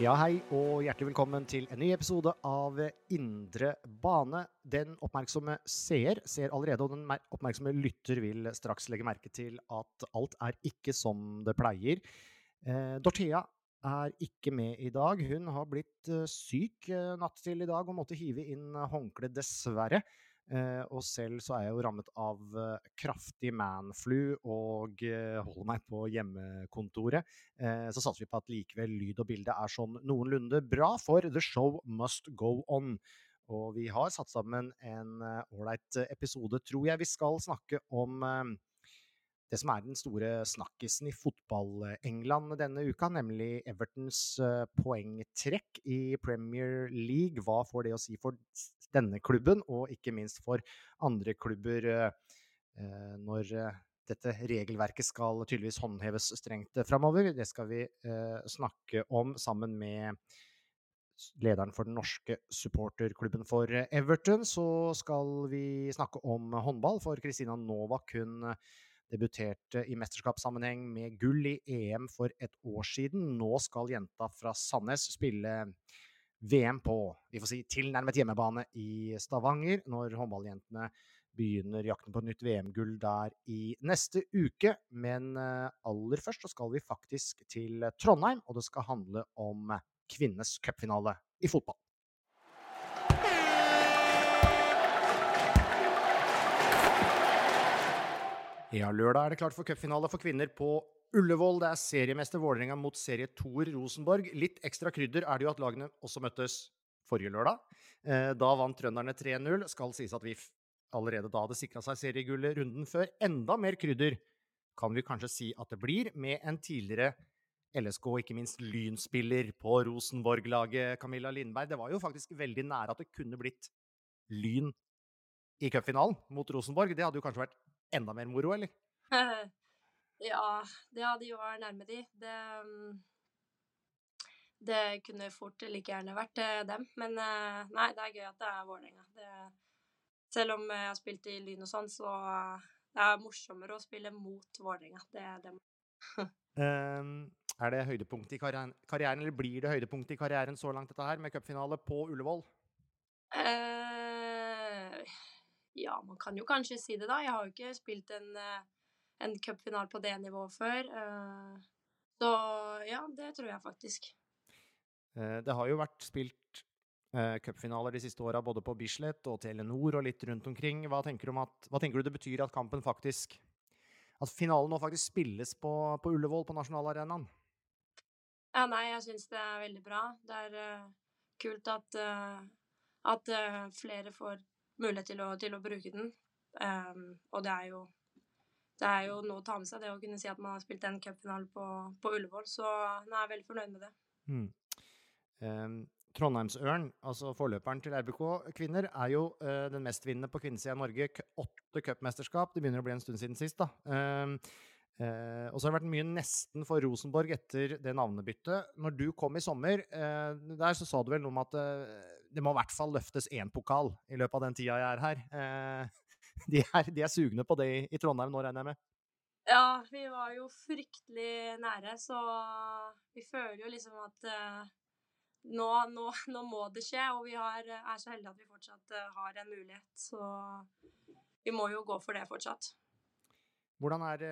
Ja, hei og hjertelig velkommen til en ny episode av Indre bane. Den oppmerksomme seer ser allerede, og den oppmerksomme lytter vil straks legge merke til at alt er ikke som det pleier. Eh, Dorthea er ikke med i dag. Hun har blitt eh, syk eh, natt til i dag og måtte hive inn håndkle, dessverre. Eh, og selv så er jeg jo rammet av eh, kraftig manflu og eh, holder meg på hjemmekontoret. Så satser vi på at likevel lyd og bilde er sånn noenlunde bra, for the show must go on. Og vi har satt sammen en ålreit episode, tror jeg. Vi skal snakke om det som er den store snakkisen i fotball-England denne uka, nemlig Evertons eh, poengtrekk i Premier League. Hva får det å si for denne klubben, og ikke minst for andre klubber, eh, eh, når dette regelverket skal tydeligvis håndheves strengt framover? Det skal vi snakke om sammen med lederen for den norske supporterklubben for Everton. Så skal vi snakke om håndball, for Kristina Novak hun debuterte i mesterskapssammenheng med gull i EM for et år siden. Nå skal jenta fra Sandnes spille VM på vi får si, tilnærmet hjemmebane i Stavanger, når håndballjentene begynner jakten på et nytt VM-gull der i neste uke. Men eh, aller først så skal vi faktisk til Trondheim, og det skal handle om kvinnenes cupfinale i fotball. Ja, lørdag er det klart for cupfinale for kvinner på Ullevål. Det er seriemester Vålerenga mot serietoer Rosenborg. Litt ekstra krydder er det jo at lagene også møttes forrige lørdag. Eh, Da vant trønderne 3-0. Skal sies at vi allerede da hadde sikra seg seriegullet runden før. Enda mer krydder kan vi kanskje si at det blir, med en tidligere LSK ikke minst Lynspiller på Rosenborg-laget, Camilla Lindberg. Det var jo faktisk veldig nære at det kunne blitt Lyn i cupfinalen mot Rosenborg. Det hadde jo kanskje vært enda mer moro, eller? ja, det hadde jo vært nærme de. Det, mm, det kunne fort like gjerne vært eh, dem. Men eh, nei, det er gøy at det er Vålerenga. Selv om jeg har spilt i Lyn og sånn, så det er morsommere å spille mot Vålerenga. Det dem. Ehm, er det høydepunktet i karrieren, eller blir det høydepunktet i karrieren så langt, dette her, med cupfinale på Ullevål? Eh, ja, man kan jo kanskje si det, da. Jeg har jo ikke spilt en, eh, en cupfinale på det nivået før. eh, så ja, det tror jeg faktisk. Eh, det har jo vært spilt cupfinaler de siste åra, både på Bislett og Telenor og litt rundt omkring. Hva tenker, du om at, hva tenker du det betyr at kampen faktisk At finalen nå faktisk spilles på, på Ullevål, på nasjonalarenaen? Ja, nei, jeg syns det er veldig bra. Det er uh, kult at, uh, at uh, flere får mulighet til å, til å bruke den. Um, og det er jo det er jo noe å ta med seg, det å kunne si at man har spilt en cupfinale på, på Ullevål. Så jeg er veldig fornøyd med det. Mm. Ehm, Trondheimsørn, altså forløperen til RBK kvinner, er jo uh, den mestvinnende på kvinnesida i Norge. Åtte cupmesterskap. Det begynner å bli en stund siden sist, da. Ehm, eh, og så har det vært mye nesten for Rosenborg etter det navnebyttet. Når du kom i sommer, eh, der så sa du vel noe om at eh, det må i hvert fall løftes én pokal i løpet av den tida jeg er her. Eh, de, er, de er sugne på det i, i Trondheim nå, regner jeg med? Ja, vi var jo fryktelig nære, så vi føler jo liksom at eh, nå, nå, nå må det skje. Og vi har, er så heldige at vi fortsatt eh, har en mulighet. Så vi må jo gå for det fortsatt. Hvordan er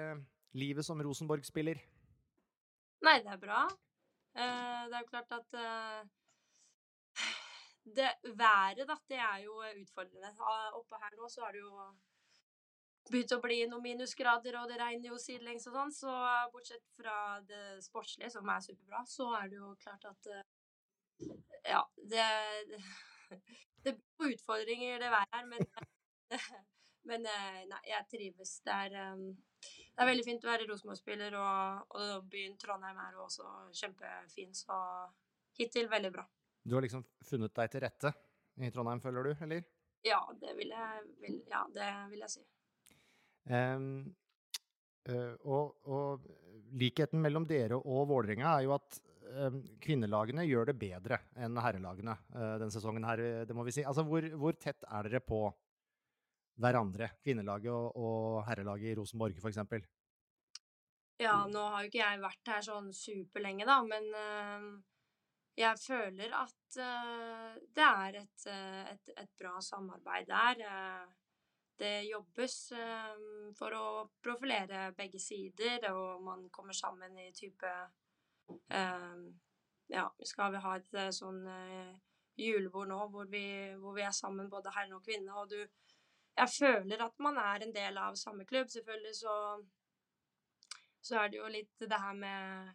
livet som Rosenborg-spiller? Nei, det er bra. Eh, det er jo klart at eh, det Været, da, det er jo utfordrende. Oppe her nå så har det jo begynt å bli noen minusgrader, og det regner jo sidelengs og sånn, så bortsett fra det sportslige, som er superbra, så er det jo klart at Ja, det Det blir utfordringer, det været her, men Men nei, jeg trives. Det er, det er veldig fint å være Rosenborg-spiller, og, og, byen Trondheim er også kjempefin, så hittil veldig bra. Du har liksom funnet deg til rette i Trondheim, føler du, eller? Ja, det vil jeg, vil, ja, det vil jeg si. Um, og, og, likheten mellom dere og Vålerenga er jo at um, kvinnelagene gjør det bedre enn herrelagene uh, denne sesongen her, det må vi si. Altså, hvor, hvor tett er dere på hverandre, kvinnelaget og, og herrelaget i Rosenborg f.eks.? Ja, nå har jo ikke jeg vært her sånn superlenge, da, men uh, jeg føler at uh, det er et, et, et, bra samarbeid der. Det jobbes um, for å profilere begge sider, og man kommer sammen i type Ja, skal vi ha et eh, sånn julebord nå hvor vi, hvor vi, er sammen, både herre og kvinne, og du Jeg føler at man er en del av samme klubb. Selvfølgelig så, så er det jo litt det her med,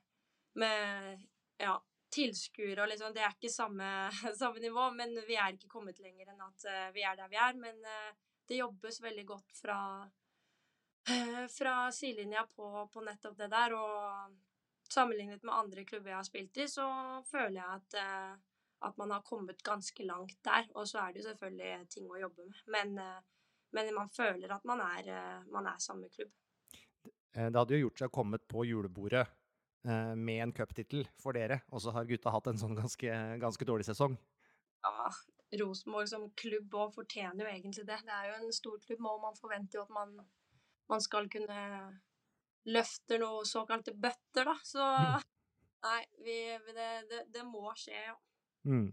med ja, tilskuere og liksom Det er ikke samme, samme, nivå, men vi er ikke kommet lenger enn at uh, vi er der vi er. Men uh, det jobbes veldig godt fra, eh, fra sidelinja på, på, nettopp det der. Og sammenlignet med andre klubber jeg har spilt i, så føler jeg at, eh, at man har kommet ganske langt der. Og så er det jo selvfølgelig ting å jobbe med. Men, eh, men man føler at man er, man er samme klubb. Det hadde jo gjort seg kommet på julebordet med en cuptittel for dere, og så har gutta hatt en sånn ganske, ganske dårlig sesong. Ja, Rosenborg som klubb òg fortjener jo egentlig det. Det er jo en stor klubb, og man forventer jo at man, man skal kunne løfte noen såkalte bøtter, da. Så mm. nei, vi, det, det, det, må skje, ja. Mm.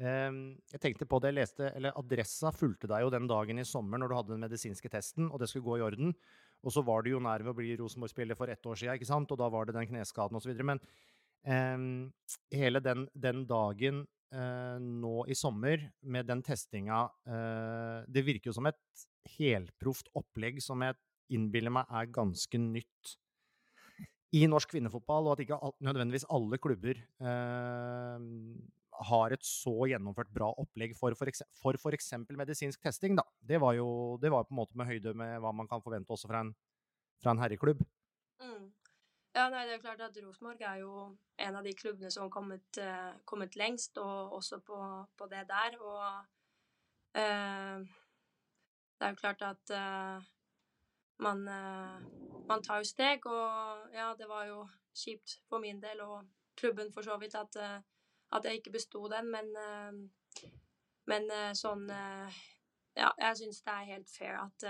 Um, jeg tenkte på det, jeg leste, eller Adressa fulgte deg jo den dagen i sommer når du hadde den medisinske testen, og det skulle gå i orden. Og så var du jo nær ved å bli Rosenborg-spiller for ett år siden, ikke sant? og da var det den kneskaden osv. Men um, hele den, den dagen eh, nå i sommer med den testinga eh, Det virker jo som et helproft opplegg som jeg innbiller meg er ganske nytt i norsk kvinnefotball, og at ikke nødvendigvis alle klubber eh, har et så gjennomført bra opplegg for f.eks. For, for, medisinsk testing. Da. Det var jo det var på en måte med høyde med hva man kan forvente også fra en, fra en herreklubb. Mm. Ja, nei, det er klart at Rosenborg er jo en av de klubbene som har kommet, uh, kommet lengst, og også på, på det der. Og uh, det er jo klart at uh, man, man tar jo steg, og ja, det var jo kjipt for min del og klubben for så vidt at, at jeg ikke besto den, men, men sånn Ja, jeg syns det er helt fair at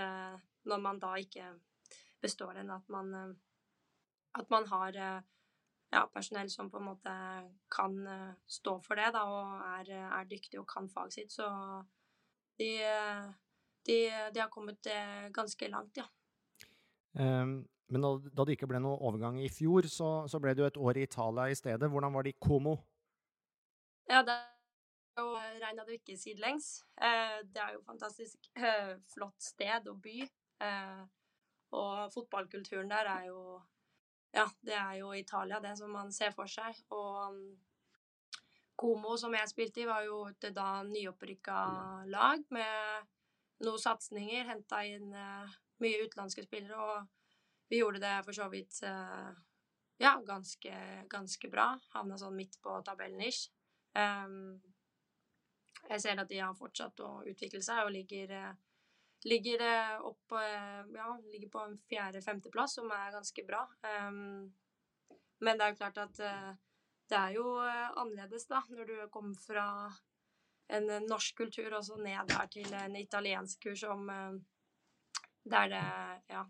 når man da ikke består den, at man at man har eh, ja, personell som på en måte kan eh, stå for det, da, og er, er dyktig og kan faget sitt. Så de, de, de, har kommet eh, ganske langt, ja. Um, men da, da, det ikke ble noe overgang i fjor, så, så, ble det jo et år i Italia i stedet. Hvordan var det i Como? Ja, det er jo regna det ikke sidelengs. Eh, det er jo fantastisk eh, flott sted og by. Eh, og fotballkulturen der er jo ja, det er jo Italia, det som man ser for seg. Og Komo, Como, som jeg spilte i, var jo et da nyopprykka lag med noen satsinger. Henta inn mye utenlandske spillere, og vi gjorde det for så vidt ja, ganske, ganske bra. Havna sånn midt på tabellen ish. Jeg ser at de har fortsatt å utvikle seg og ligger uh, ligger opp eh, ja, ligger på en fjerde-femteplass, som er ganske bra. Men det er jo klart at det er jo annerledes, da, når du kommer fra en norsk kultur og så ned der til en italiensk kur som Der det Ja.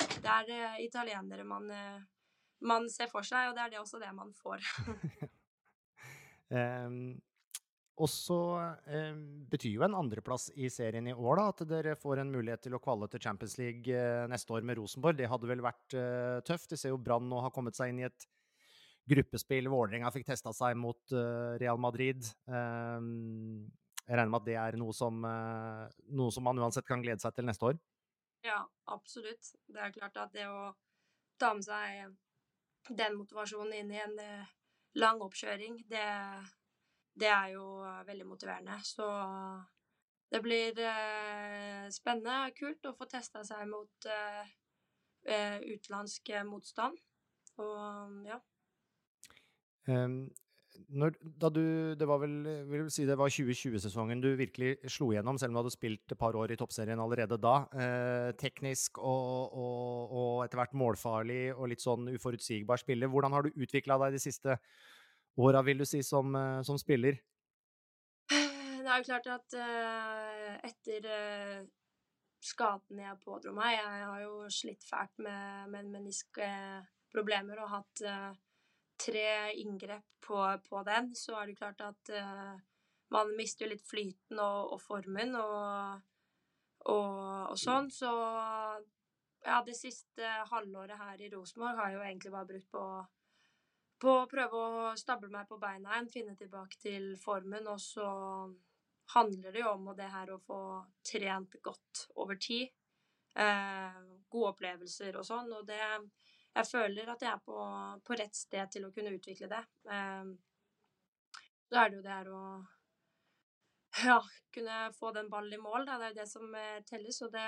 Det er italienere man, man ser for seg, og det er det også det man får. um, Og så eh, betyr jo en andreplass i serien i år da, at dere får en mulighet til å kvalle til Champions League eh, neste år med Rosenborg. Det hadde vel vært eh, tøft. Det ser jo Brann nå har kommet seg inn i et gruppespill. Vålerenga fikk testa seg mot eh, Real Madrid. Ehm, jeg regner med at det er noe som, noe som man uansett kan glede seg til neste år? Ja, absolutt. Det er klart at det å ta med seg den motivasjonen inn i en lang oppkjøring, det, det er jo veldig motiverende. Så det blir eh, spennende, kult å få testa seg mot eh, eh utenlandsk motstand. Og ja. Um, når, da du, det var vel, vil si det var 2020-sesongen du virkelig slo igjennom, selv om du hadde spilt et par år i toppserien allerede da. Eh, teknisk og, og, og, etter hvert målfarlig og litt sånn uforutsigbar spiller. Hvordan har du utvikla deg de siste åra, vil du si, som, eh, som, spiller? Det er jo klart at uh, etter uh, skaden jeg pådro meg Jeg har jo slitt fælt med, med meniskproblemer og hatt uh, tre inngrep på, på, den, så er det klart at uh, man mister litt flyten og, og formen og, og, og, sånn. Så ja, det siste halvåret her i Rosenborg har jeg jo egentlig bare brukt på, på å prøve å stable meg på beina igjen, finne tilbake til formen, og så handler det jo om det her å få trent godt over tid. Eh, gode opplevelser og sånn, og det jeg føler at jeg er på, på, rett sted til å kunne utvikle det. Da så er det jo det her å ja, kunne få den ballen i mål. Da. Det er jo det som eh, telles, og det,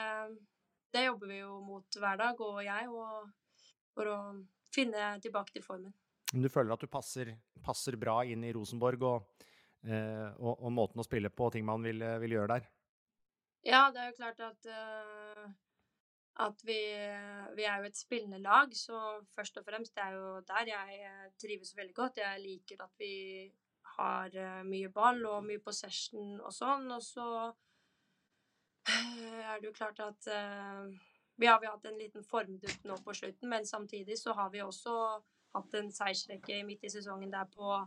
det, jobber vi jo mot hver dag, og jeg, og, for å finne tilbake til formen. Du føler at du passer, passer bra inn i Rosenborg og, eh, og, og, måten å spille på, og ting man vil, vil, gjøre der? Ja, det er jo klart at uh, at vi, vi, er jo et spillende lag, så først og fremst det er jo der jeg trives veldig godt. Jeg liker at vi har eh, mye ball og mye possession og sånn. Og så er det jo klart at vi har vi hatt en liten formdupp nå på slutten, men samtidig så har vi også hatt en seiersrekke midt i sesongen der på,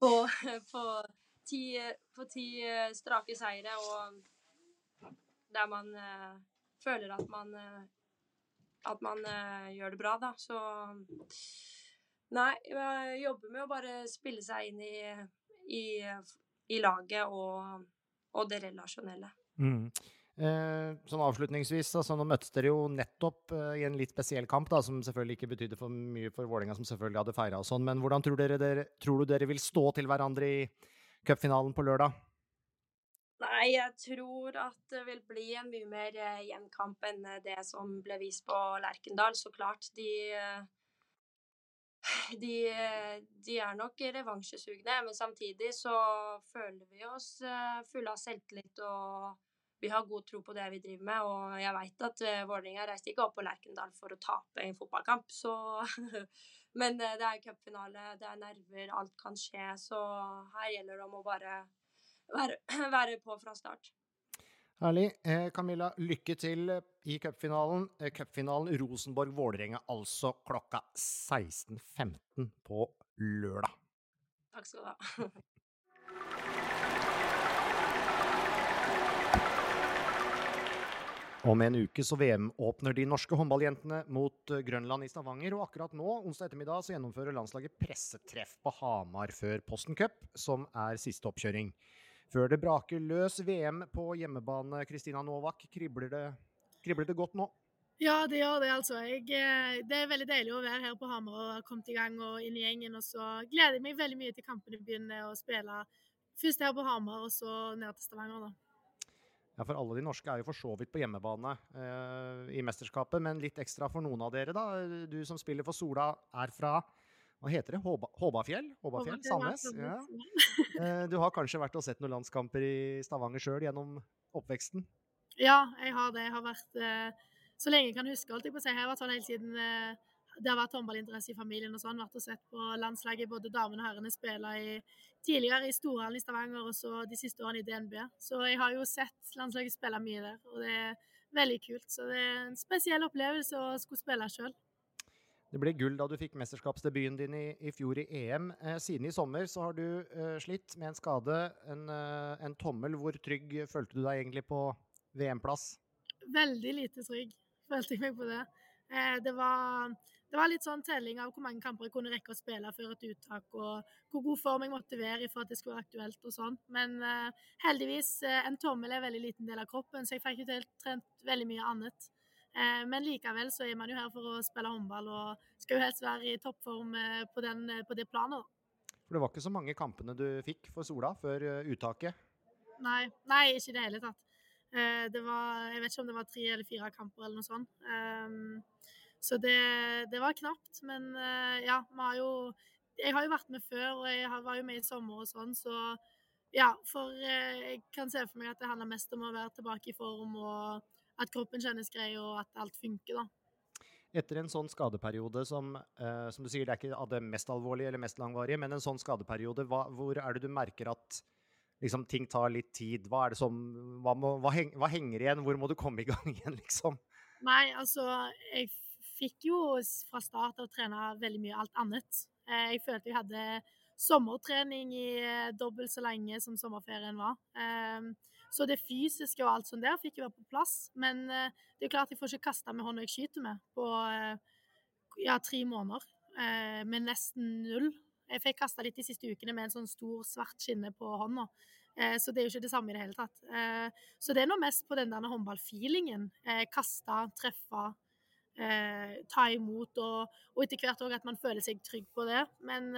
på, på, ti, på ti eh, strake seire, og der man føler at man, eh, at man uh, gjør det bra, da. Så Nei, jeg jobber med å bare spille seg inn i, i, i laget og, og, det relasjonelle. Mm. Eh, sånn avslutningsvis, altså, nå møttes dere jo nettopp eh, i en litt spesiell kamp, da, som selvfølgelig ikke betydde for mye for Vålerenga, som selvfølgelig hadde feira og sånn. Men hvordan tror, dere, dere, tror du dere vil stå til hverandre i cupfinalen på lørdag? Nei, jeg tror at det vil bli en mye mer gjenkamp kamp enn eh, det som ble vist på Lerkendal. Så klart, de, eh, de, de er nok revansjesugne, men samtidig så føler vi oss fulle av selvtillit og vi har god tro på det vi driver med. Og jeg veit at Vålerenga reiste ikke opp på Lerkendal for å tape en fotballkamp, så Men det er cupfinale, det er nerver, alt kan skje, så her gjelder det om å bare være, være på fra start. Herlig. Eh, Camilla, lykke til i cupfinalen. Eh, cupfinalen Rosenborg-Vålerenga altså klokka 16.15 på lørdag. Takk skal du ha. Om en uke så VM-åpner de norske håndballjentene mot eh, Grønland i Stavanger. Og akkurat nå, onsdag ettermiddag, så gjennomfører landslaget pressetreff på Hamar før Posten Cup, som er siste oppkjøring. Før det braker løs VM på hjemmebane, Kristina Novak, kribler det, kribler det godt nå? Ja, det gjør det, altså. Jeg, eh, det er veldig deilig å være her på Hamar og ha kommet i gang og inn i gjengen. Og så gleder jeg meg veldig mye til kampene begynner å spille. Først her på Hamar, og så ned til Stavanger, da. Ja, for alle de norske er jo for så vidt på hjemmebane eh, i mesterskapet, men litt ekstra for noen av dere, da. Du som spiller for Sola, er fra hva heter det? Håba, Håbafjell? Håbafjell? Sandnes? Ja. Eh, du har kanskje vært og sett noen landskamper i Stavanger sjøl gjennom oppveksten? Ja, jeg har det. Jeg har vært eh, så lenge jeg kan huske, holdt jeg på å si. Jeg har vært sånn hele siden eh, det har vært håndballinteresse i familien og sånn. Vært og sett på landslaget, både damene og herrene, spille i, tidligere i Storhallen i Stavanger og så de siste årene i DNB. Så jeg har jo sett landslaget spille mye der, og det er veldig kult. Så det er en spesiell opplevelse å skulle spille sjøl. Det ble gull da du fikk mesterskapsdebuten din i, i fjor i EM. Eh, siden i sommer så har du eh, slitt med en skade, en, eh, en, tommel. Hvor trygg følte du deg egentlig på VM-plass? Veldig lite trygg følte jeg meg på det. Eh, det, var, det, var, litt sånn telling av hvor mange kamper jeg kunne rekke å spille før et uttak, og hvor god form jeg måtte være for at det skulle være aktuelt og sånn. Men eh, heldigvis, eh, en tommel er en veldig liten del av kroppen, så jeg fikk ikke trent veldig mye annet. Eh, men likevel så er man jo her for å spille håndball og skal jo helst være i toppform eh, på, den, eh, på det planet. For det var ikke så mange kampene du fikk for Sola før uttaket? Nei, nei ikke i det hele tatt. Det var, jeg vet ikke om det var tre eller fire kamper eller noe sånt. Så det, det var knapt. Men ja, vi har jo Jeg har jo vært med før, og jeg var jo med i sommer og sånn, så ja. For jeg kan se for meg at det handler mest om å være tilbake i form og at kroppen kjennes grei, og at alt funker, da. Etter en sånn skadeperiode som, uh, som du sier, det er ikke av det mest alvorlige eller mest langvarige, men en sånn skadeperiode, hva, hvor er det du merker at liksom, ting tar litt tid? Hva, er det som, hva, må, hva, heng, hva henger igjen? Hvor må du komme i gang igjen, liksom? Nei, altså Jeg fikk jo fra start av trene veldig mye alt annet. Eh, jeg følte jeg hadde sommertrening i eh, dobbelt så lenge som sommerferien var. Så det fysiske og alt sånt der fikk jo være på plass. Men eh, det er klart jeg får ikke kasta med hånda jeg skyter med på eh, ja, tre måneder. Med nesten null. Jeg fikk kasta litt de siste ukene med en sånn stor, svart skinne på hånda. Så det er jo ikke det samme i det hele tatt. Så det er nå mest på den der håndballfeelingen. Kaste, treffe, ta imot, og, etter hvert òg at man føler seg trygg på det. Men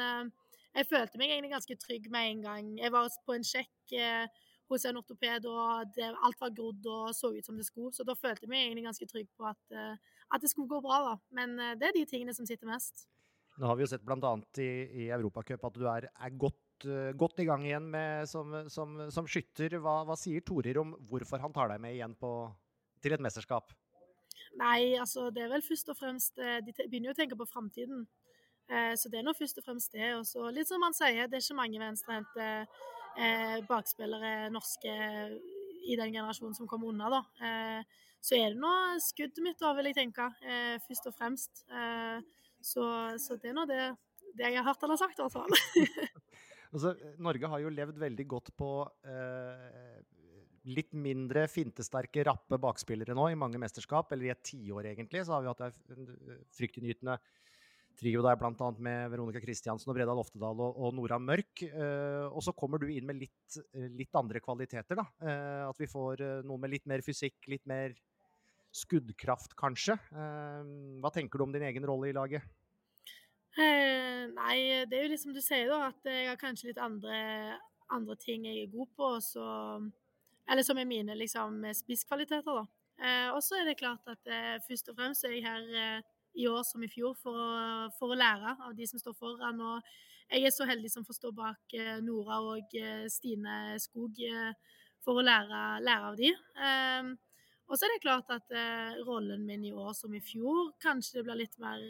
jeg følte meg egentlig ganske trygg med en gang. Jeg var på en sjekk eh, hos en ortoped, og det, alt var grodd og så ut som det skulle. Så da følte jeg meg egentlig ganske trygg på at, eh, at det skulle gå bra. da. Men eh, det er de tingene som sitter mest. Nå har vi jo sett bl.a. i, i Europacup at du er, er godt, uh, godt, i gang igjen med, som, som, som, skytter. Hva, hva sier Torir om hvorfor han tar deg med igjen på, til et mesterskap? Nei, altså det er vel først og fremst De begynner jo å tenke på framtiden. Eh, så det er nå først og fremst det. Og så litt som han sier, det er ikke mange venstrehendte eh, bakspillere norske i den generasjonen som kommer unna, da. Eh, så er det nå skuddet mitt, da, vil jeg tenke, først og fremst. Så, så det er nå det, det, jeg har hørt har sagt, i hvert fall. altså, Norge har jo levd veldig godt på eh, litt mindre fintesterke, rappe bakspillere nå i mange mesterskap, eller i et tiår egentlig. Så har vi hatt en fryktinngytende trio der, bl.a. med Veronica Christiansen og Breda Loftedal og, og Nora Mørk. Uh, og så kommer du inn med litt, eh, litt andre kvaliteter. da. Uh, at vi får uh, noe med litt mer fysikk, litt mer skuddkraft, kanskje. hva tenker du om din egen rolle i laget? nei, det er jo liksom du sier, da, at jeg har kanskje litt andre, andre ting jeg er god på. Så, eller som er mine liksom, spisskvaliteter, da. og så er det klart at først og fremst er jeg her i år som i fjor for å, for å, lære av de som står foran. Og jeg er så heldig som får stå bak eh, Nora og eh, Stine Skog eh, for å lære, lære av de. Ehm, og så er det klart at rollen min i år som i fjor, kanskje det blir litt mer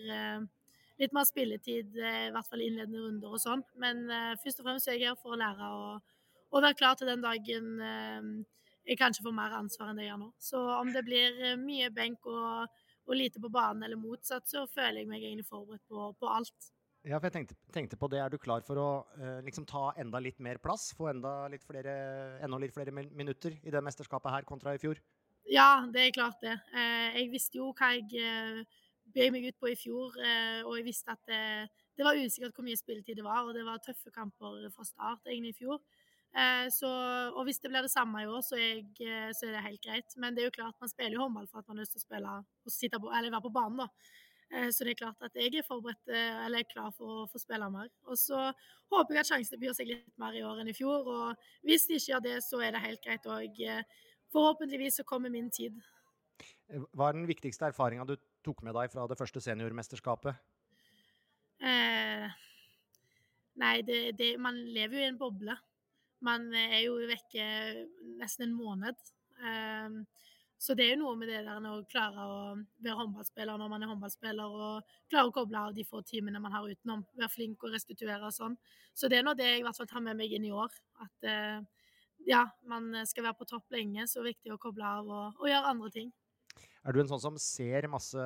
litt mer spilletid, i hvert fall innledende runder og sånn. Men først og fremst er jeg her for å lære å, å være klar til den dagen jeg kanskje får mer ansvar enn det jeg gjør nå. Så om det blir mye benk og og lite på banen, eller motsatt, så føler jeg meg egentlig forberedt på, på alt. Ja, for jeg tenkte, tenkte, på det. Er du klar for å uh, liksom ta enda litt mer plass? Få enda litt flere, enda litt flere minutter i det mesterskapet her kontra i fjor? Ja, det er klart det. Uh, jeg visste jo hva jeg uh, bød meg ut på i fjor, og jeg visste at det, det var usikkert hvor mye spilletid det var, og det var tøffe kamper fra start egentlig i fjor. Eh, så, og hvis det blir det samme i år, så jeg, eh, så er, det helt greit. Men det er jo klart, man spiller jo håndball for at man har lyst til å spille og på, eller være på banen, da. Eh, så det er klart at jeg er forberedt, eller er klar for å få spille mer. Og så håper jeg at sjansene byr seg litt mer i år enn i fjor. Og hvis de ikke gjør det, så er det helt greit. Og forhåpentligvis så kommer min tid. Hva er den viktigste erfaringa du tok med deg fra det første seniormesterskapet? Eh, nei, det, det, man lever jo i en boble. Man er jo vekke nesten en måned. Um, så det er jo noe med det der å klare å være håndballspiller når man er håndballspiller, og klare å koble av de få timene man har utenom. Være flink og restituere og sånn. Så det er nå det jeg i hvert fall tar med meg inn i år. At uh, ja, man skal være på topp lenge, så er det viktig å koble av og, og gjøre andre ting. Er du en sånn som ser masse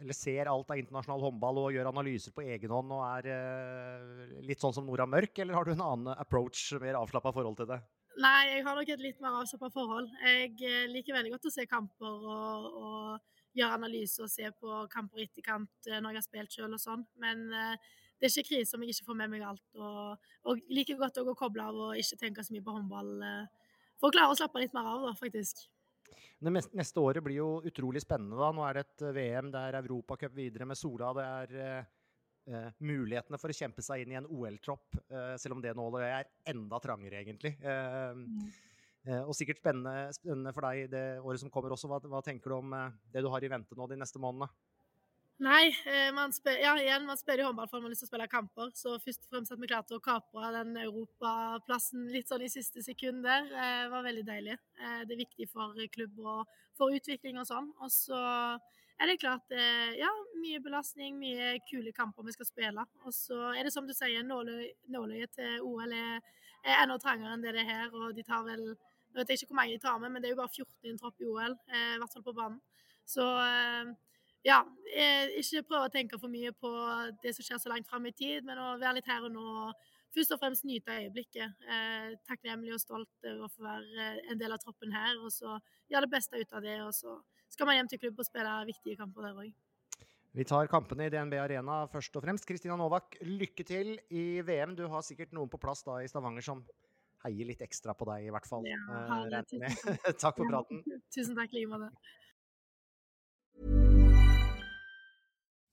Eller ser alt av internasjonal håndball og gjør analyser på egen hånd og er eh, litt sånn som Nora Mørk, eller har du en annen approach, mer avslappa forhold til det? Nei, jeg har nok et litt mer avslappa forhold. Jeg eh, liker veldig godt å se kamper og, og gjøre analyser og se på kamper i etterkant eh, når jeg har spilt sjøl og sånn. Men eh, det er ikke krise om jeg ikke får med meg alt. Og, og liker godt å koble av og ikke tenke så mye på håndball. Uh, for å klare å slappe litt mer av, da, faktisk. Det neste året blir jo utrolig spennende. da. Nå er det et VM, det er Europacup videre med Sola. Det er uh, mulighetene for å kjempe seg inn i en OL-tropp, uh, selv om det nålet er enda trangere, egentlig. Uh, og sikkert spennende, spennende, for deg det året som kommer også. Hva, hva tenker du om det du har i vente nå de neste månedene? Nei, man spør, ja, igjen, man spiller i håndball for man lyst til å spille kamper. Så først og fremst at vi klarte å kapre den europaplassen litt sånn i siste sekund der, var veldig deilig. det er viktig for klubb og for utvikling og sånn. Og så er det klart eh, Ja, mye belastning, mye kule kamper vi skal spille. Og så er det som du sier, nåløyet til OL er, er, enda trangere enn det det er her. Og de tar vel Jeg vet ikke hvor mange de tar med, men det er jo bare 14 i en tropp i OL, eh, i hvert fall på banen. Så eh, ja, ikke prøve å tenke for mye på det som skjer så langt fram i tid, men å være litt her og nå. Først og fremst nyte øyeblikket. Eh, takknemlig og stolt over å få være en del av troppen her. Og så gjøre det beste ut av det. Og så skal man hjem til klubb og spille viktige kamper der òg. Vi tar kampene i DNB Arena først og fremst. Kristina Novak, lykke til i VM. Du har sikkert noen på plass da i Stavanger som heier litt ekstra på deg, i hvert fall. Ja, eh, takk for praten. Tusen takk, like måte.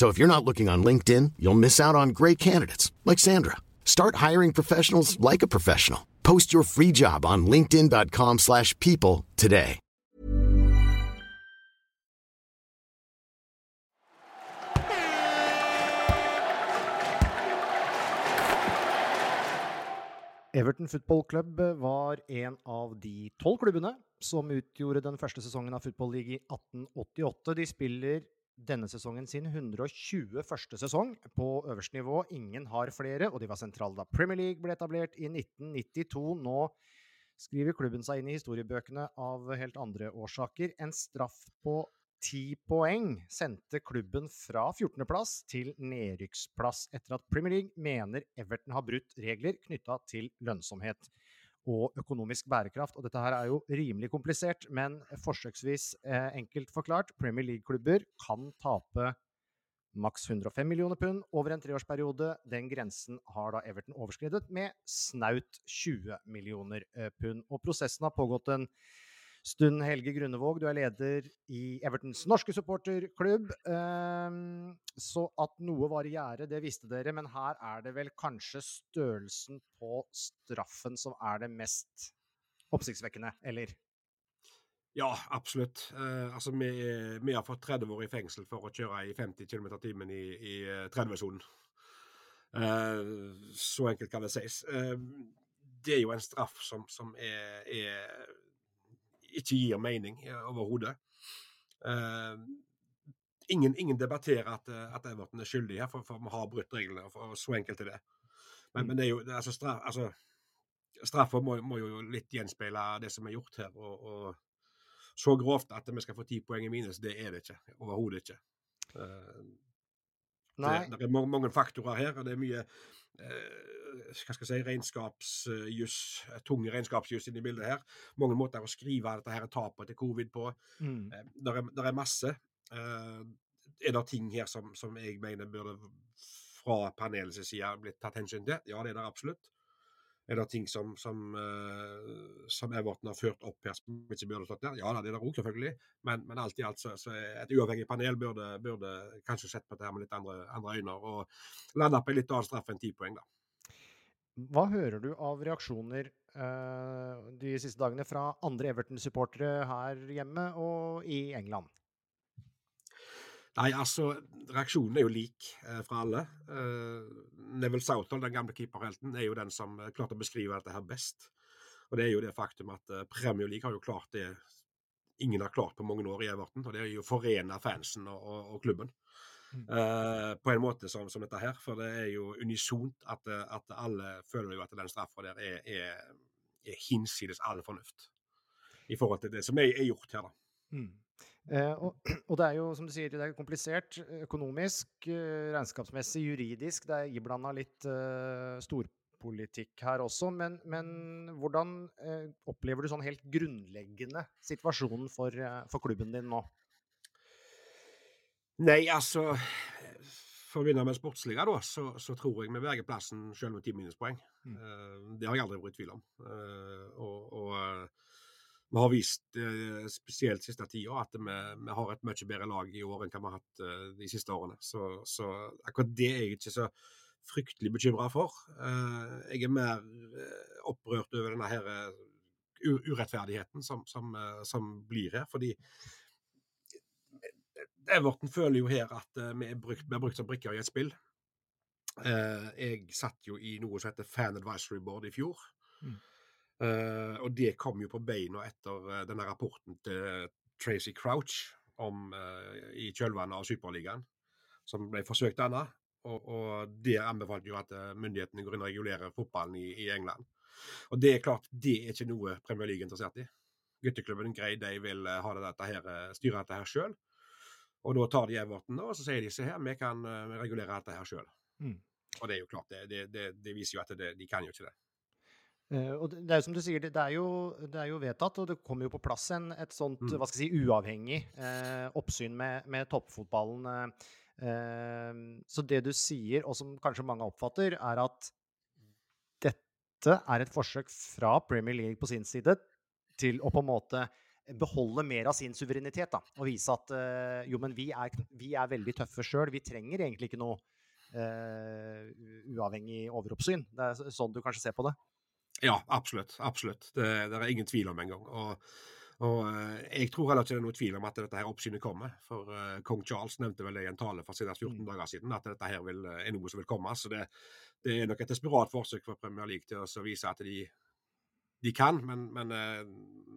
So if you're not looking on LinkedIn, you'll miss out on great candidates like Sandra. Start hiring professionals like a professional. Post your free job on linkedin.com/people today. Everton Football Club var en av de tolv klubbene som utgjorde den første sesongen av Football League i 1888. De spiller denne sesongen sin 121. sesong på øverste nivå. Ingen har flere, og de var sentrale da Premier League ble etablert i 1992. Nå skriver klubben seg inn i historiebøkene av helt andre årsaker. En straff på ti poeng sendte klubben fra 14.-plass til nedrykksplass etter at Premier League mener Everton har brutt regler knytta til lønnsomhet og økonomisk bærekraft. Og dette her er jo rimelig komplisert, men forsøksvis eh, enkelt forklart. Premier League-klubber kan tape maks 105 millioner pund over en treårsperiode. Den grensen har da Everton overskredet med snaut 20 millioner eh, pund. Og prosessen har pågått en stund. Helge Grunevåg, du er leder i Evertons norske supporterklubb. Ehm, så at noe var i gjære, det visste dere, men her er det vel kanskje størrelsen på straffen som er det mest oppsiktsvekkende, eller? Ja, absolutt. Uh, altså, vi, vi, har fått 30 år i fengsel for å kjøre i 50 km timen i, i 30-sonen. Uh, eh, så enkelt kan det sies. Uh, det er jo en straff som, som er, er ikke gir mening eh, overhodet. Uh, ingen, ingen, debatterer at, eh, at, Everton er skyldig her, for, for vi har brutt reglene. for Så enkelt er det. Men, mm. men det er jo altså, straff, altså, straffa må, må, jo litt gjenspeile det som er gjort her. Og, og, så grovt at vi skal få ti poeng i minus, det er det ikke. Overhodet ikke. Uh, det, det, er mange, mange faktorer her, og det er mye Eh, hva skal jeg si, regnskapsjuss, eh, tunge regnskapsjuss inni bildet her. Mange måter å skrive dette her tapet til covid på. Mm. Eh, det er, er masse. Er det ting her som, som jeg mener burde fra panelets side blitt tatt hensyn til? Ja, det er det absolutt. Er det ting som, som, uh, som Everton har ført opp her som ikke burde stått der? Ja, det er det òg, selvfølgelig. Men, men, alt i alt så, så et uavhengig panel burde, burde, kanskje sett på dette med litt andre, andre øyne og landa på en litt annen straff enn ti poeng, da. Hva hører du av reaksjoner uh, de siste dagene fra andre Everton-supportere her hjemme og i England? Nei, altså, reaksjonen er jo lik eh, fra alle. Eh, Neville Southall, den gamle keeperhelten, er jo den som eh, klarte å beskrive dette her best. Og det er jo det faktum at eh, Premier League har jo klart det ingen har klart på mange år i Everton, og det er jo å forene fansen og, og, og klubben. Mm. Uh, på en måte som, som, dette her, for det er jo unisont at, at alle føler jo at den straffa der er, er, er hinsides all fornuft i forhold til det som er, er gjort her, da. Mm. Eh, og, og, det er jo, som du sier, det er komplisert økonomisk, eh, regnskapsmessig, juridisk. Det er iblanda litt uh, storpolitikk her også. Men, men hvordan uh, opplever du sånn helt grunnleggende situasjonen for, uh, for klubben din nå? Nei, altså For å begynne med sportsliga, da, så, så, tror jeg vi berger plassen selv med ti minuspoeng. Mm. Det har jeg aldri vært i tvil om. Og, og vi har vist, eh, spesielt siste tida, at vi, vi, har et mye bedre lag i år enn hva vi har hatt eh, de siste årene. Så, så akkurat det er jeg ikke så fryktelig bekymra for. Eh, jeg er mer opprørt over denne her urettferdigheten som, som, som blir her. fordi Everton føler jo her at vi er brukt, vi er brukt som brikker i et spill. Jeg satt jo i noe som heter Fan Advisory Board i fjor. Mm. Uh, og det kom jo på beina etter uh, denne rapporten til Tracy Crouch om, uh, i kjølvannet av Superligaen, som ble forsøkt anna. Og, og det anbefalte jo at myndighetene går inn og regulerer fotballen i, i, England. Og det er klart, det er ikke noe Premier League er interessert i. Gutteklubben grei, de vil ha dette her, styre dette her sjøl. Og da tar de Everton og så sier de se her, vi kan regulere dette her sjøl. Mm. Og det er jo klart, det, det, det, det viser jo at de kan jo ikke det. Uh, og det er jo som du sier, det, er jo, det er jo vedtatt, og det kommer jo på plass en, et sånt mm. hva skal jeg si, uavhengig uh, oppsyn med, med toppfotballen. Uh, så det du sier, og som kanskje mange oppfatter, er at dette er et forsøk fra Premier League på sin side til å på en måte beholde mer av sin suverenitet. Da, og vise at jo, men vi er, vi er veldig tøffe sjøl. Vi trenger egentlig ikke noe uavhengig overoppsyn. Det er sånn du kanskje ser på det? Ja, absolutt. absolutt. Det, det er ingen tvil om engang. Og, og eh, jeg tror heller ikke det er noen tvil om at dette her oppsynet kommer. For uh, kong Charles nevnte vel det i en tale for siden 14 mm. dager siden, at dette her vil, er noe som vil komme. Så det, det er nok et desperat forsøk for Premier League til å vise at de, de kan, men, men,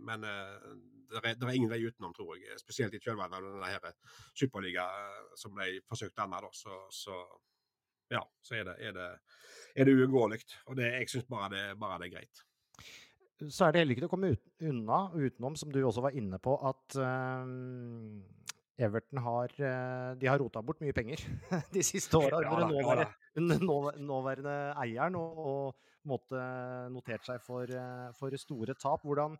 men det, er, det, er, ingen vei utenom, tror jeg. Spesielt i kjølvannet av denne superliga som ble forsøkt annet. Så, så ja, så er det, er det, er det uunngåelig. Og det, jeg syns bare, bare, det er greit. Så er det heller ikke til å komme ut, unna, utenom, som du også var inne på, at uh, Everton har, uh, de har rota bort mye penger de siste åra under, ja, under nåværende eieren, og, og måtte notert seg for, uh, for, store tap. Hvordan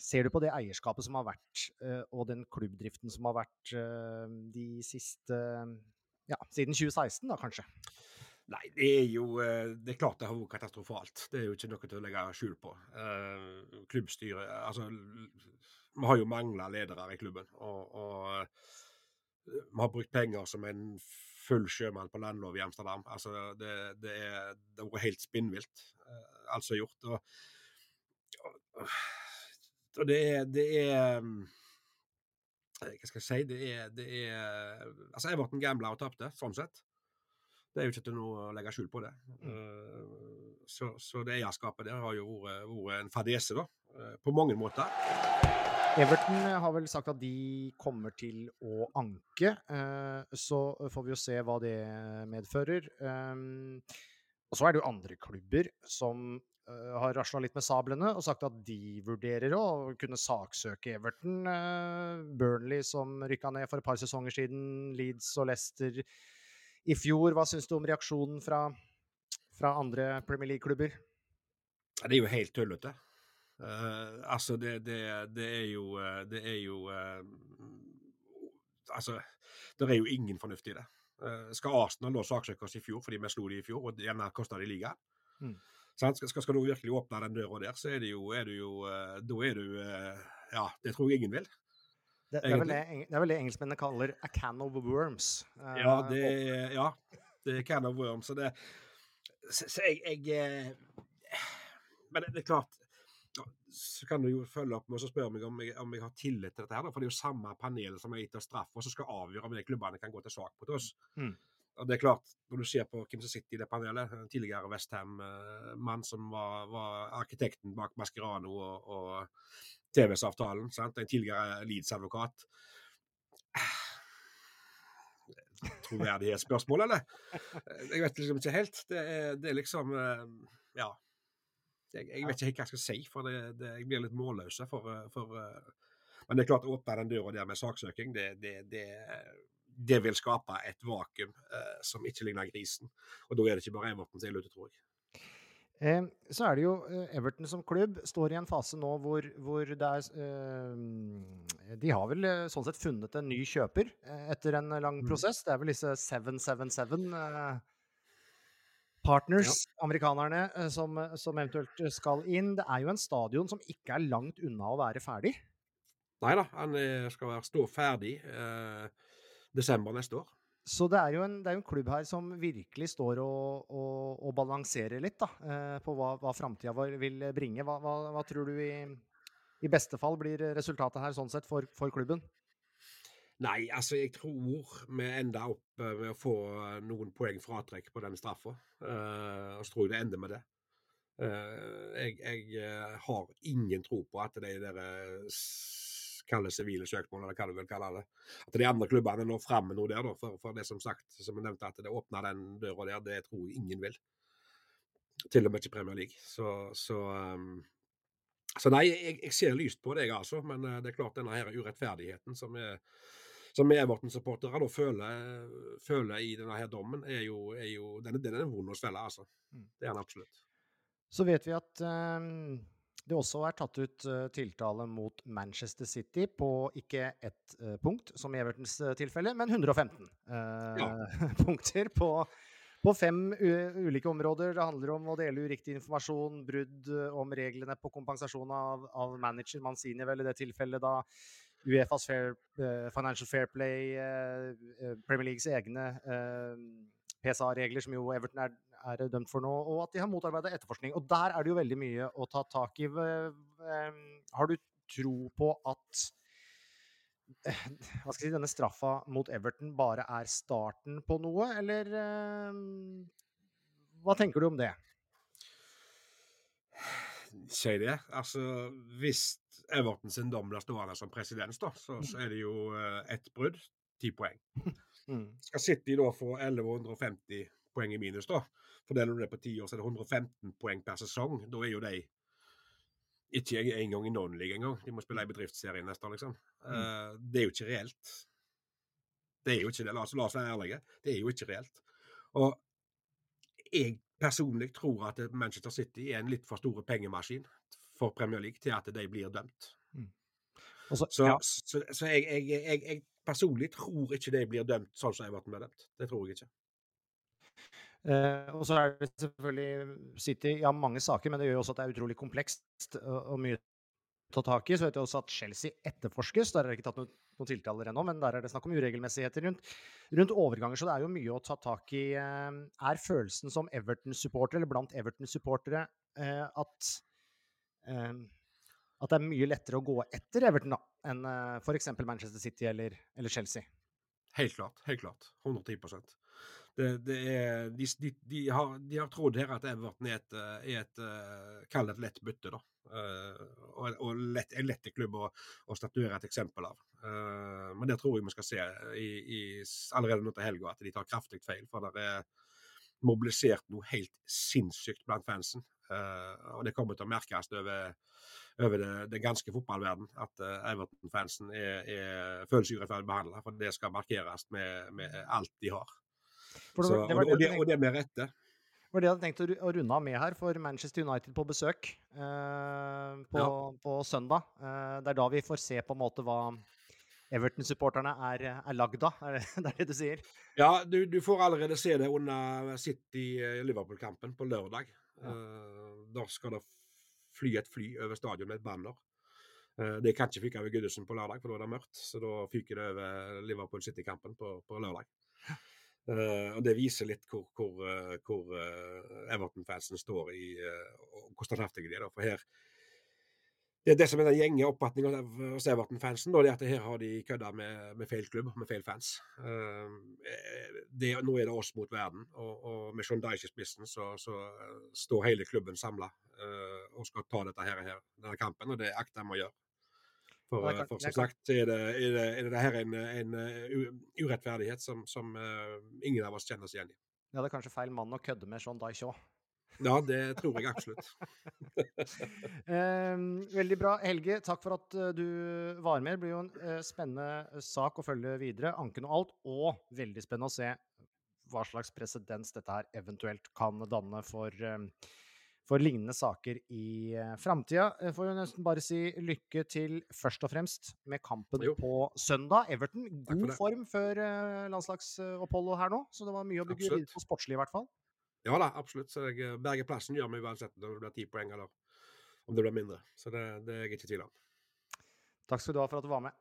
ser du på det eierskapet som har vært, og den klubbdriften som har vært de siste ja, siden 2016, da kanskje? Nei, det er jo eh, Det er klart det har vært katastrofalt. Det er jo ikke noe til å legge skjul på. Uh, klubbstyret Altså, vi har jo mangla ledere i klubben. Og, og uh, vi har brukt penger som en full sjømann på landlov i Amsterdam. Altså, det, det, er, det har vært helt spinnvilt, alt som er gjort. Og, og, det er, det er um, hva skal jeg si, det er, det er Altså, Everton gambla og tapte, sånn sett. Det er jo ikke til noe å legge skjul på det. Mm. Uh, så, så, det eierskapet der har jo vært, vært en fadese, da. Uh, på mange måter. Everton har vel sagt at de kommer til å anke, så får vi jo se hva det medfører. Um, og så er det jo andre klubber som har rasla litt med sablene og sagt at de vurderer å kunne saksøke Everton. Uh, Burnley som rykka ned for et par sesonger siden, Leeds og Leicester i fjor. Hva syns du om reaksjonen fra, fra andre Premier League-klubber? Det er jo helt tullete. Uh, altså, det, det, det, er jo Det er jo Altså, det er jo ingen fornuft i det. Uh, skal Arsenal da saksøke oss i fjor fordi vi slo de i fjor, og gjerne kosta de ligaen? Mm. Skal, skal, skal, du virkelig åpne den døra der, så er det jo, er det jo uh, Da er du uh, Ja, det tror jeg ingen vil. Det, det, er, vel det, det er vel det engelskmennene kaller 'a can of worms'. ja, det ja, det er 'can of worms'. Så det Så, så jeg, jeg Men det, er klart så kan du jo følge opp med å spørre meg om jeg, om jeg, har tillit til dette. her, For det er jo samme panel som har gitt oss straff, og som skal avgjøre om de klubbene kan gå til sak mot oss. Mm. Og det er klart, Når du ser på hvem som sitter i det panelet, en tidligere Westham-mann som var, var, arkitekten bak Mascherano og, og TV-avtalen, en tidligere Leeds-advokat Troverdighetsspørsmål, eller? Jeg vet liksom ikke helt. Det er, det er liksom eh, Ja. Jeg, jeg, vet ikke helt hva jeg skal si, for det, det, jeg blir litt målløs. For, for, men det er klart, å åpne den døra der med saksøking, det, det, det vil skape et vakuum eh, som ikke ligner grisen. Og da er det ikke bare Everton som er ute, tror jeg. Eh, så er det jo eh, Everton som klubb står i en fase nå hvor, hvor det er eh, De har vel eh, sånn sett funnet en ny kjøper eh, etter en lang mm. prosess. Det er vel disse 777 eh, partners, ja. amerikanerne, som, som, eventuelt skal inn. Det er jo en stadion som ikke er langt unna å være ferdig. Nei da, han skal stå ferdig desember neste år. Så det er, jo en, det er en klubb her som virkelig står og, og, og balanserer litt da, eh, på hva, hva framtida vil bringe. Hva, hva, hva, tror du i, i, beste fall blir resultatet her sånn sett for, for, klubben? Nei, altså jeg tror vi ender opp eh, med å få noen poeng fratrekk på den straffa. Uh, og så tror jeg det ender med det. Uh, jeg, jeg har ingen tro på at de der kalle sivile søksmål, eller hva du vil kalle det. At de andre klubbene når fram med noe der, da, for, for, det som sagt, som jeg nevnte, at det åpner den døra der, det tror jeg ingen vil. Til og med ikke Premier League. Så, så, um, så nei, jeg, jeg, ser lyst på det, jeg altså. Men uh, det er klart denne her urettferdigheten som er som Everton-supportere føler, føler, i denne her dommen, er jo, er jo den, den er vond å svelge, altså. Mm. Det er den absolutt. Så vet vi at um det også er tatt ut uh, tiltale mot Manchester City på ikke ett uh, punkt, som i Evertons uh, tilfelle, men 115 ja. punkter på, på fem ulike områder. Det handler om å dele uriktig informasjon, brudd om reglene på kompensasjon av, av manager Manzini, vel i det tilfellet da Uefas fair, Financial Fair Play, Premier Leagues egne PSA-regler, som jo Everton er er dømt for nå, og at de har motarbeida etterforskning. Og der er det jo veldig mye å ta tak i. Har du tro på at eh, hva skal jeg si, denne straffa mot Everton bare er starten på noe, eller hva tenker du om det? Si det. Altså, hvis Everton sin dom blir stående som presedens, så, så, er det jo uh, ett brudd, ti poeng. Mm. Skal City da få 1150 poeng i minus, da. Fordeler du det på ti år, så er det 115 poeng per sesong. Da er jo de ikke engang i non-league engang. De må spille i bedriftsserien neste år, liksom. Mm. Uh, det er jo ikke reelt. Det er jo ikke det. La oss, la oss være ærlige. Det er jo ikke reelt. Og jeg personlig tror at Manchester City er en litt for store pengemaskin for Premier League til at de blir dømt. Mm. Også, så, ja. så, så jeg, jeg, jeg, personlig tror ikke de blir dømt sånn som Everton ble dømt. Det tror jeg ikke. Uh, og så er det selvfølgelig City ja, mange saker, men det gjør jo også at det er utrolig komplekst og, og mye å ta tak i. Så vet jeg også at Chelsea etterforskes. Der er det ikke tatt noen, noen tiltaler ennå, men der er det snakk om uregelmessigheter rundt, rundt, overganger. Så det er jo mye å ta tak i. Uh, er følelsen som Everton-supporter, eller blant Everton-supportere, uh, at at det er mye lettere å gå etter Everton da, enn uh, f.eks. Manchester City eller, eller Chelsea? Helt klart. Helt klart. 110 det, det er, de, de, de, har, de, har, trodd her at Everton er et, er et uh, Kall det et lett bytte, da. Og, og lett, en lett klubb å, å, statuere et eksempel av. Men det tror jeg vi skal se i, i, allerede nå til helga, at de tar kraftig feil. For det er mobilisert noe helt sinnssykt blant fansen. og det kommer til å merkes over, over det, den ganske fotballverden at Everton-fansen er, er, føler seg urettferdig behandla. For det skal markeres med, med alt de har. Det, Så, det og, det, og, det, med rette. Det var det jeg hadde tenkt å runde av med her, for Manchester United på besøk eh, på, ja. på, søndag. Eh, det er da vi får se på en måte hva Everton-supporterne er, er lagd av, er det, det er det du sier? Ja, du, du får allerede se det under City-Liverpool-kampen på lørdag. Ja. Uh, da skal det fly et fly over stadion med et banner. Uh, det kan ikke fyke over Goodison på lørdag, for da er det mørkt. Så da fyker det over Liverpool City-kampen på, på, lørdag. Uh, og Det viser litt hvor, hvor, hvor Everton-fansen står i, og hvor standhaftige de er. For her, det, det som er den gjenge oppfatningen hos Everton-fansen, er at her har de kødda med, med, feil klubb, med feil fans. Uh, det, nå er det oss mot verden, og, og med Sean Dyche i spissen så, så, står hele klubben samla og skal ta dette her, her, denne kampen, og det akter de å gjøre. For, kan, for som sagt er det, er det, er det her en, en urettferdighet som, som ingen av oss kjenner oss igjen i. Ja, Det er kanskje feil mann å kødde med Sean Dyche òg. Ja, det tror jeg absolutt. eh, veldig bra. Helge, takk for at uh, du var med. Det blir jo en uh, spennende sak å følge videre. Anken og alt. Og veldig spennende å se hva slags presedens dette her eventuelt kan danne for for lignende saker i framtida. Jeg får jo nesten bare si lykke til først og fremst med kampen jo. på søndag. Everton, god form før landslagsoppholdet her nå, så det var mye å bygge videre på sportslig i hvert fall. Ja da, absolutt. Så jeg, berger Berge plassen gjør meg uansett om det blir ti poeng eller om det blir mindre. Så det, det er jeg ikke i tvil om. Takk skal du ha for at du var med.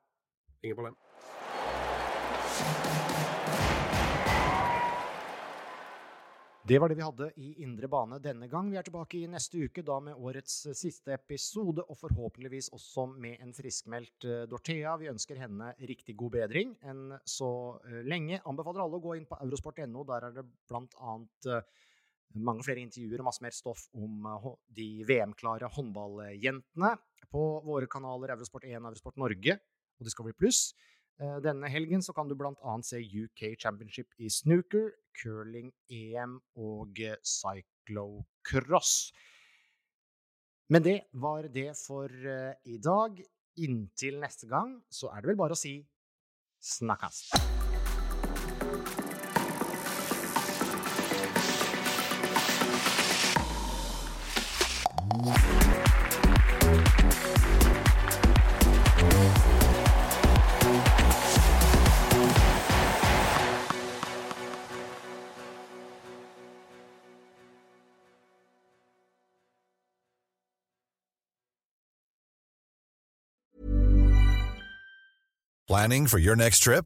Ingen problem. Det var det vi hadde i Indre bane denne gang. Vi er tilbake i neste uke, da med årets eh, siste episode, og forhåpentligvis også med en friskmeldt uh, Dorthea. Vi ønsker henne riktig god bedring enn så lenge. Anbefaler alle å gå inn på eurosport.no. Der er det blant annet mange flere intervjuer og masse mer stoff om de VM-klare håndballjentene på våre kanaler Eurosport1 og Eurosport Norge og Discovery Pluss. Eh, denne helgen så kan du bl.a. se UK Championship i snooker, curling-EM og cyclocross. Men det var det for i dag. Inntil neste gang så er det vel bare å si snakkast. Planning for your next trip?